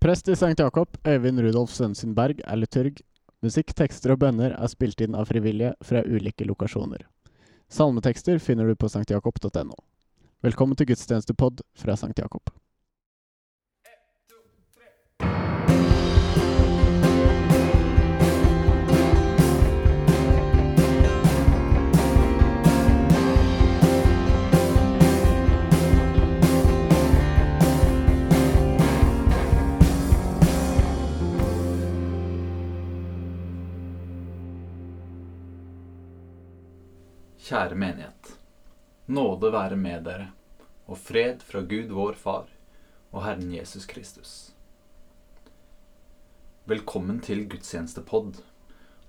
Prest i St. Jakob, Øyvind Rudolf Sønsen Berg, er liturg. Musikk, tekster og bønner er spilt inn av frivillige fra ulike lokasjoner. Salmetekster finner du på sanktjakob.no. Velkommen til gudstjenestepod fra St. Jakob. Kjære menighet. Nåde være med dere, og fred fra Gud vår Far og Herren Jesus Kristus. Velkommen til gudstjenestepod,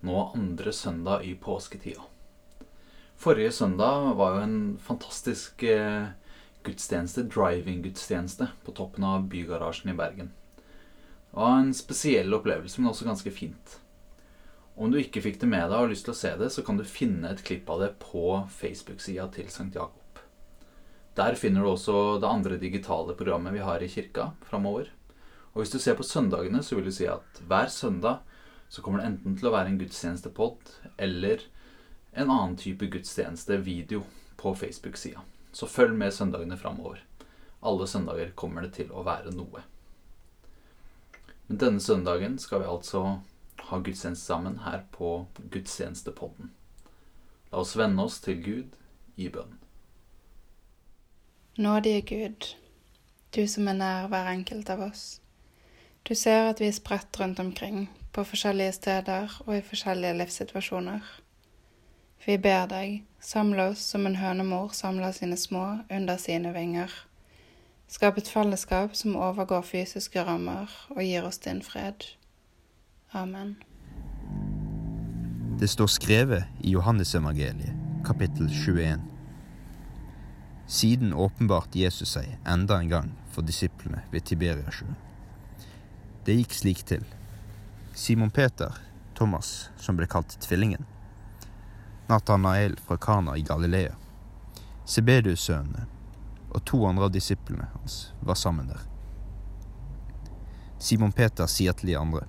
nå andre søndag i påsketida. Forrige søndag var jo en fantastisk eh, gudstjeneste, driving-gudstjeneste, på toppen av bygarasjen i Bergen. Det var en spesiell opplevelse, men også ganske fint. Om du ikke fikk det med deg og har lyst til å se det, så kan du finne et klipp av det på Facebook-sida til St. Jakob. Der finner du også det andre digitale programmet vi har i kirka framover. Og hvis du ser på søndagene, så vil du si at hver søndag så kommer det enten til å være en gudstjenestepod eller en annen type gudstjenestevideo på Facebook-sida. Så følg med søndagene framover. Alle søndager kommer det til å være noe. Men denne søndagen skal vi altså ha gudstjeneste sammen her på Gudstjenestepodden. La oss vende oss til Gud i bønn. Nådige Gud, du som er nær hver enkelt av oss. Du ser at vi er spredt rundt omkring, på forskjellige steder og i forskjellige livssituasjoner. Vi ber deg, samle oss som en hønemor samler sine små under sine vinger. Skap et fellesskap som overgår fysiske rammer og gir oss din fred. Amen. Det står skrevet i Johannesevangeliet, kapittel 21. Siden åpenbarte Jesus seg enda en gang for disiplene ved Tiberiasjøen. Det gikk slik til. Simon Peter, Thomas, som ble kalt Tvillingen, Nathanael fra Kana i Galilea, Sebedus-sønnene og to andre av disiplene hans var sammen der. Simon Peter sier til de andre,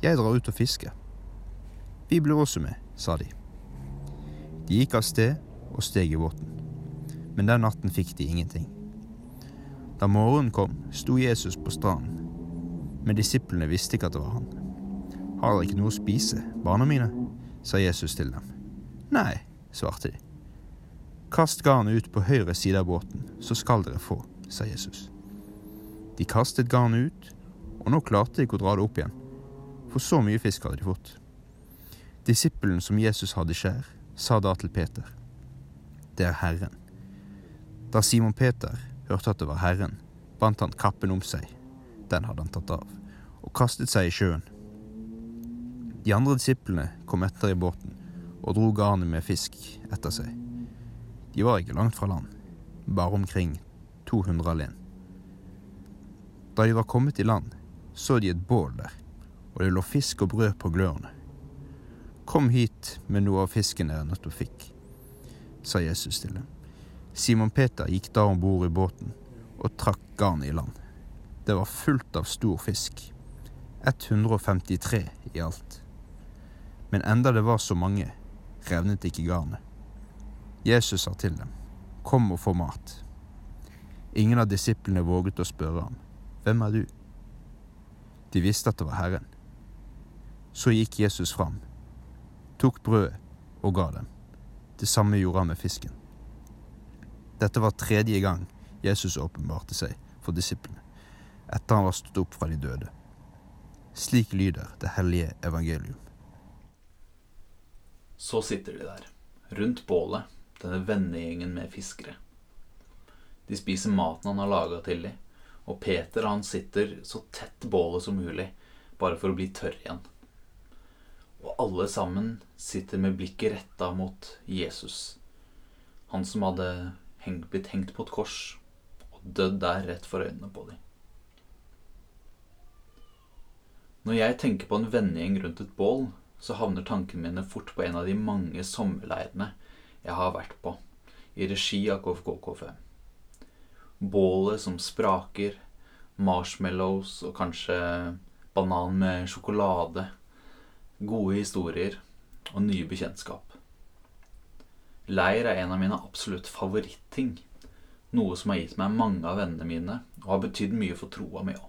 Jeg drar ut og fisker. Vi blir også med, sa de. De gikk av sted og steg i båten, men den natten fikk de ingenting. Da morgenen kom, sto Jesus på stranden, men disiplene visste ikke at det var han. Har dere ikke noe å spise, barna mine? sa Jesus til dem. Nei, svarte de. Kast garnet ut på høyre side av båten, så skal dere få, sa Jesus. De kastet garnet ut, og nå klarte de ikke å dra det opp igjen, for så mye fisk hadde de fått. Disippelen som Jesus hadde skjær, sa da til Peter, Det er Herren. Da Simon Peter hørte at det var Herren, bandt han kappen om seg, den hadde han tatt av, og kastet seg i sjøen. De andre disiplene kom etter i båten og dro garnet med fisk etter seg. De var ikke langt fra land, bare omkring 200 alene. Da de var kommet i land, så de et bål der, og det lå fisk og brød på glørne. Kom hit med noe av fisken dere nettopp fikk, sa Jesus til dem. Simon Peter gikk da om bord i båten og trakk garnet i land. Det var fullt av stor fisk, 153 i alt. Men enda det var så mange, revnet ikke garnet. Jesus sa til dem, Kom og få mat. Ingen av disiplene våget å spørre ham, Hvem er du? De visste at det var Herren. Så gikk Jesus fram, tok brødet og ga dem. Det samme gjorde han med fisken. Dette var tredje gang Jesus åpenbarte seg for disiplene, etter han var stått opp fra de døde. Slik lyder det hellige evangelium. Så sitter de der, rundt bålet, denne vennegjengen med fiskere. De spiser maten han har laga til dem, og Peter han sitter så tett bålet som mulig, bare for å bli tørr igjen. Og alle sammen sitter med blikket retta mot Jesus, han som hadde hengt, blitt hengt på et kors og dødd der rett for øynene på dem. Når jeg tenker på en vennegjeng rundt et bål, så havner tankene mine fort på en av de mange sommerleirene jeg har vært på, i regi av KFKKF. Bålet som spraker, marshmallows og kanskje banan med sjokolade. Gode historier og nye bekjentskap. Leir er en av mine absolutt favoritting. Noe som har gitt meg mange av vennene mine, og har betydd mye for troa mi òg.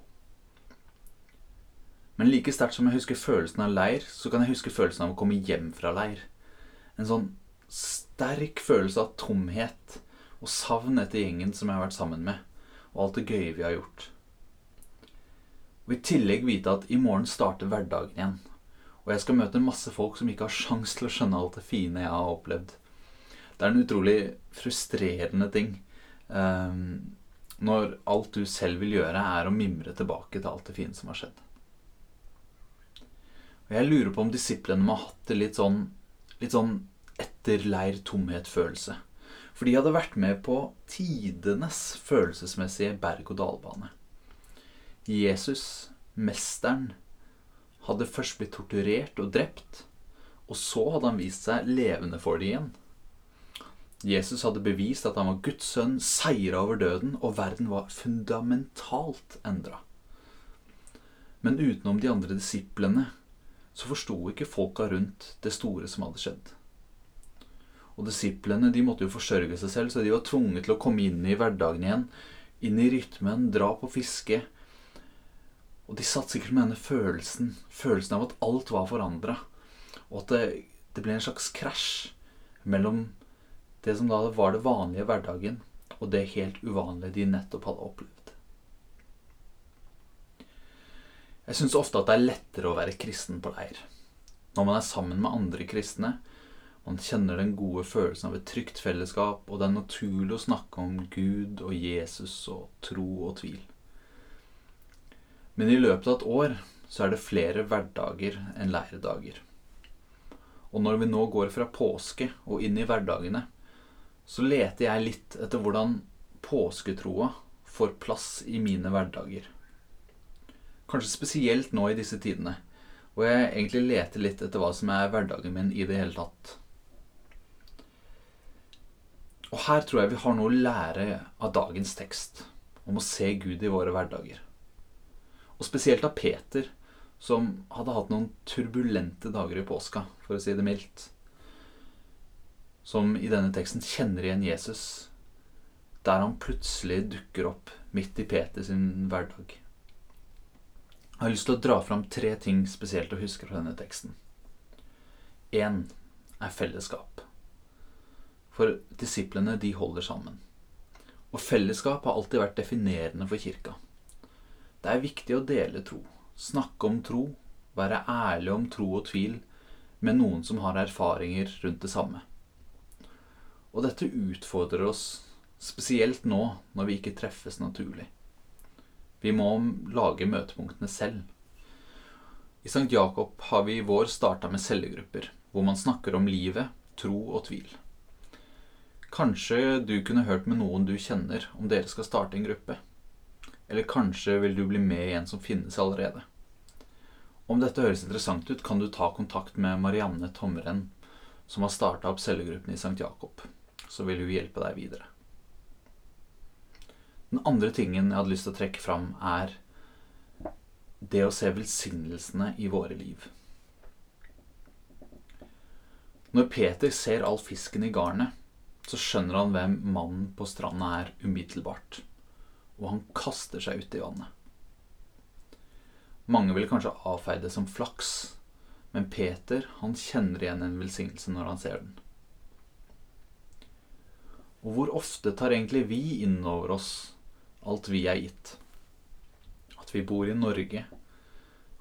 Men like sterkt som jeg husker følelsen av leir, så kan jeg huske følelsen av å komme hjem fra leir. En sånn sterk følelse av tomhet og savn etter gjengen som jeg har vært sammen med, og alt det gøye vi har gjort. Og i tillegg vite at i morgen starter hverdagen igjen, og jeg skal møte masse folk som ikke har sjans til å skjønne alt det fine jeg har opplevd. Det er en utrolig frustrerende ting um, når alt du selv vil gjøre, er å mimre tilbake til alt det fine som har skjedd. Og jeg lurer på om disiplene må ha hatt det litt sånn, litt sånn etterleir tomhet-følelse. For de hadde vært med på tidenes følelsesmessige berg-og-dal-bane. Jesus, mesteren, hadde først blitt torturert og drept, og så hadde han vist seg levende for dem igjen. Jesus hadde bevist at han var Guds sønn, seira over døden, og verden var fundamentalt endra. Men utenom de andre disiplene så forsto ikke folka rundt det store som hadde skjedd. Og disiplene de måtte jo forsørge seg selv, så de var tvunget til å komme inn i hverdagen igjen. Inn i rytmen, dra på fiske. Og de satt sikkert med denne følelsen, følelsen av at alt var forandra. Og at det, det, ble en slags krasj mellom det som da var det vanlige hverdagen, og det helt uvanlige de nettopp hadde opplevd. Jeg syns ofte at det er lettere å være kristen på leir. Når man er sammen med andre kristne, man kjenner den gode følelsen av et trygt fellesskap, og det er naturlig å snakke om Gud og Jesus og tro og tvil. Men i løpet av et år så er det flere hverdager enn læredager. Og når vi nå går fra påske og inn i hverdagene, så leter jeg litt etter hvordan påsketroa får plass i mine hverdager. Kanskje spesielt nå i disse tidene, hvor jeg egentlig leter litt etter hva som er hverdagen min i det hele tatt. Og her tror jeg vi har noe å lære av dagens tekst, om å se Gud i våre hverdager. Og spesielt av Peter, som hadde hatt noen turbulente dager i påska, for å si det mildt. Som i denne teksten kjenner igjen Jesus, der han plutselig dukker opp midt i Peter sin hverdag. Jeg har lyst til å dra fram tre ting spesielt å huske fra denne teksten. Én er fellesskap. For disiplene, de holder sammen. Og fellesskap har alltid vært definerende for kirka. Det er viktig å dele tro, snakke om tro, være ærlig om tro og tvil med noen som har erfaringer rundt det samme. Og dette utfordrer oss, spesielt nå når vi ikke treffes naturlig. Vi må lage møtepunktene selv. I St. Jakob har vi i vår starta med cellegrupper, hvor man snakker om livet, tro og tvil. Kanskje du kunne hørt med noen du kjenner, om dere skal starte en gruppe. Eller kanskje vil du bli med i en som finnes allerede. Om dette høres interessant ut, kan du ta kontakt med Marianne Tomren, som har starta opp cellegruppen i St. Jakob. Så vil hun hjelpe deg videre. Den andre tingen jeg hadde lyst til å trekke fram, er det å se velsignelsene i våre liv. Når Peter ser all fisken i garnet, så skjønner han hvem mannen på stranda er umiddelbart, og han kaster seg ut i vannet. Mange vil kanskje avfeie det som flaks, men Peter han kjenner igjen en velsignelse når han ser den. Og hvor ofte tar egentlig vi inn over oss alt vi er gitt? At vi bor i Norge,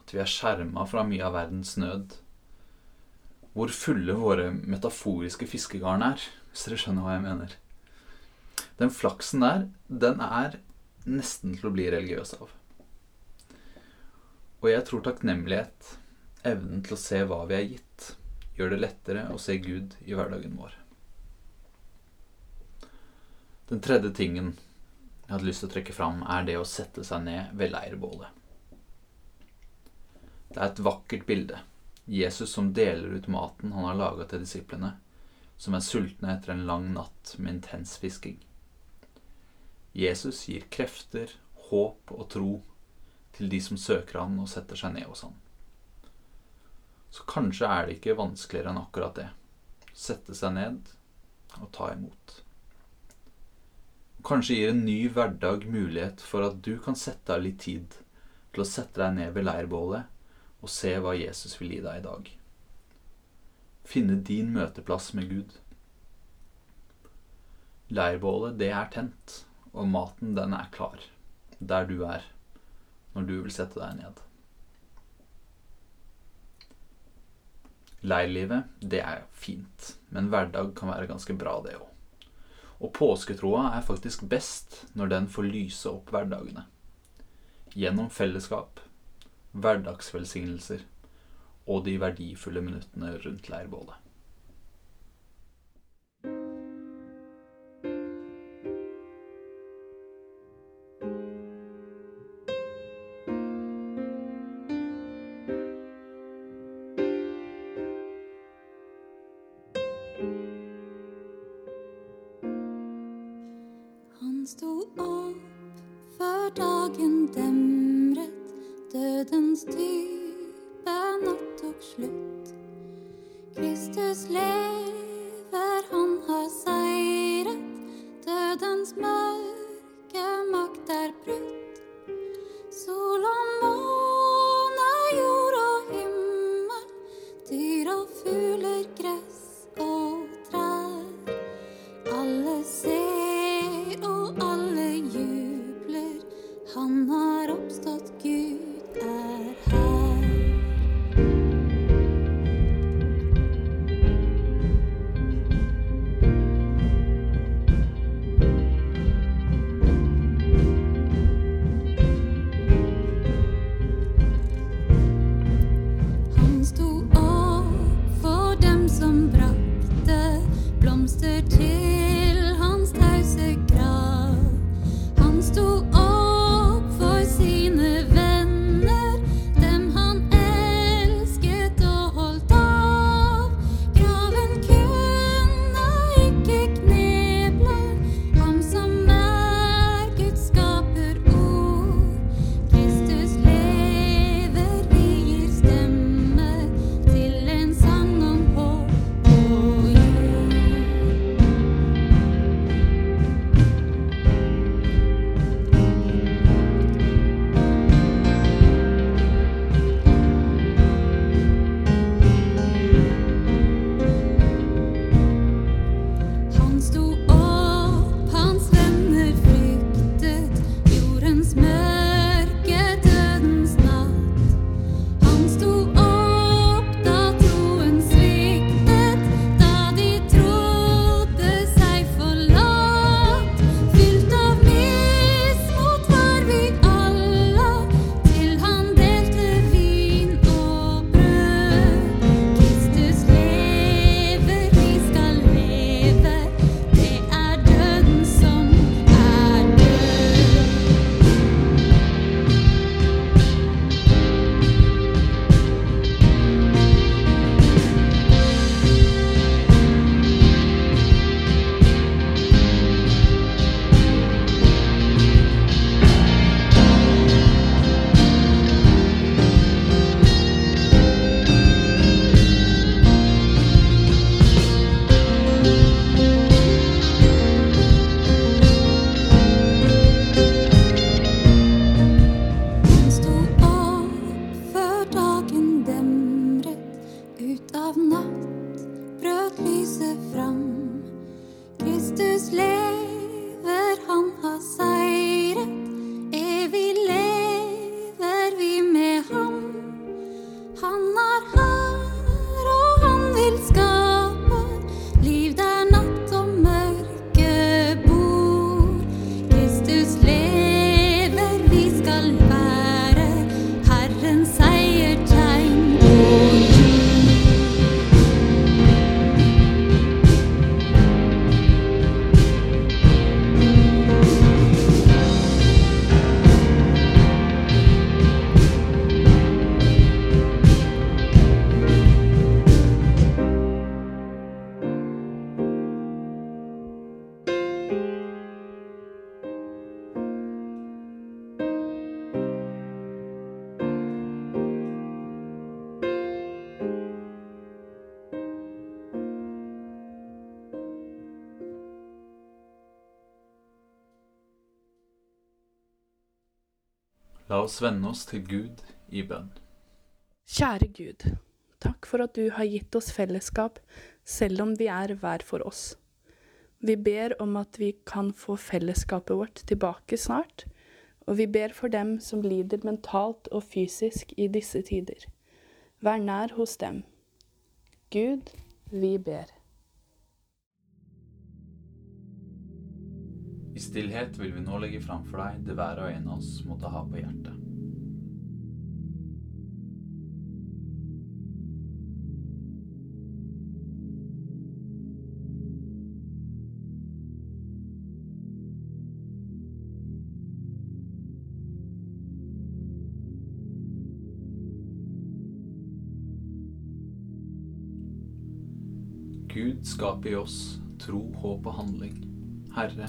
at vi er skjerma fra mye av verdens nød. Hvor fulle våre metaforiske fiskegarn er, hvis dere skjønner hva jeg mener. Den flaksen der, den er nesten til å bli religiøs av. Og jeg tror takknemlighet, evnen til å se hva vi er gitt, gjør det lettere å se Gud i hverdagen vår. Den tredje tingen jeg hadde lyst til å trekke fram, er det å sette seg ned ved leirbålet. Det er et vakkert bilde. Jesus som deler ut maten han har laga til disiplene, som er sultne etter en lang natt med intens fisking. Jesus gir krefter, håp og tro til de som søker han og setter seg ned hos han. Så kanskje er det ikke vanskeligere enn akkurat det. Sette seg ned og ta imot. Kanskje gir en ny hverdag mulighet for at du kan sette av litt tid til å sette deg ned ved leirbålet og se hva Jesus vil gi deg i dag. Finne din møteplass med Gud. Leirbålet, det er tent, og maten, den er klar. Der du er, når du vil sette deg ned. Leirlivet, det er fint, men hverdag kan være ganske bra, det òg. Og påsketroa er faktisk best når den får lyse opp hverdagene. Gjennom fellesskap, hverdagsvelsignelser og de verdifulle minuttene rundt leirbålet. Dødens dype natt tok slutt. Kristus lever, han har seiret, dødens mørke makt er brutt. Sol og måne, jord og himmel, dyr og fugler, gress this land. La oss vende oss til Gud i bønn. Kjære Gud, takk for at du har gitt oss fellesskap selv om vi er hver for oss. Vi ber om at vi kan få fellesskapet vårt tilbake snart, og vi ber for dem som lider mentalt og fysisk i disse tider. Vær nær hos dem. Gud, vi ber. I stillhet vil vi nå legge fram for deg det hver og en av oss måtte ha på hjertet. Gud skaper i oss tro, håp og handling. Herre,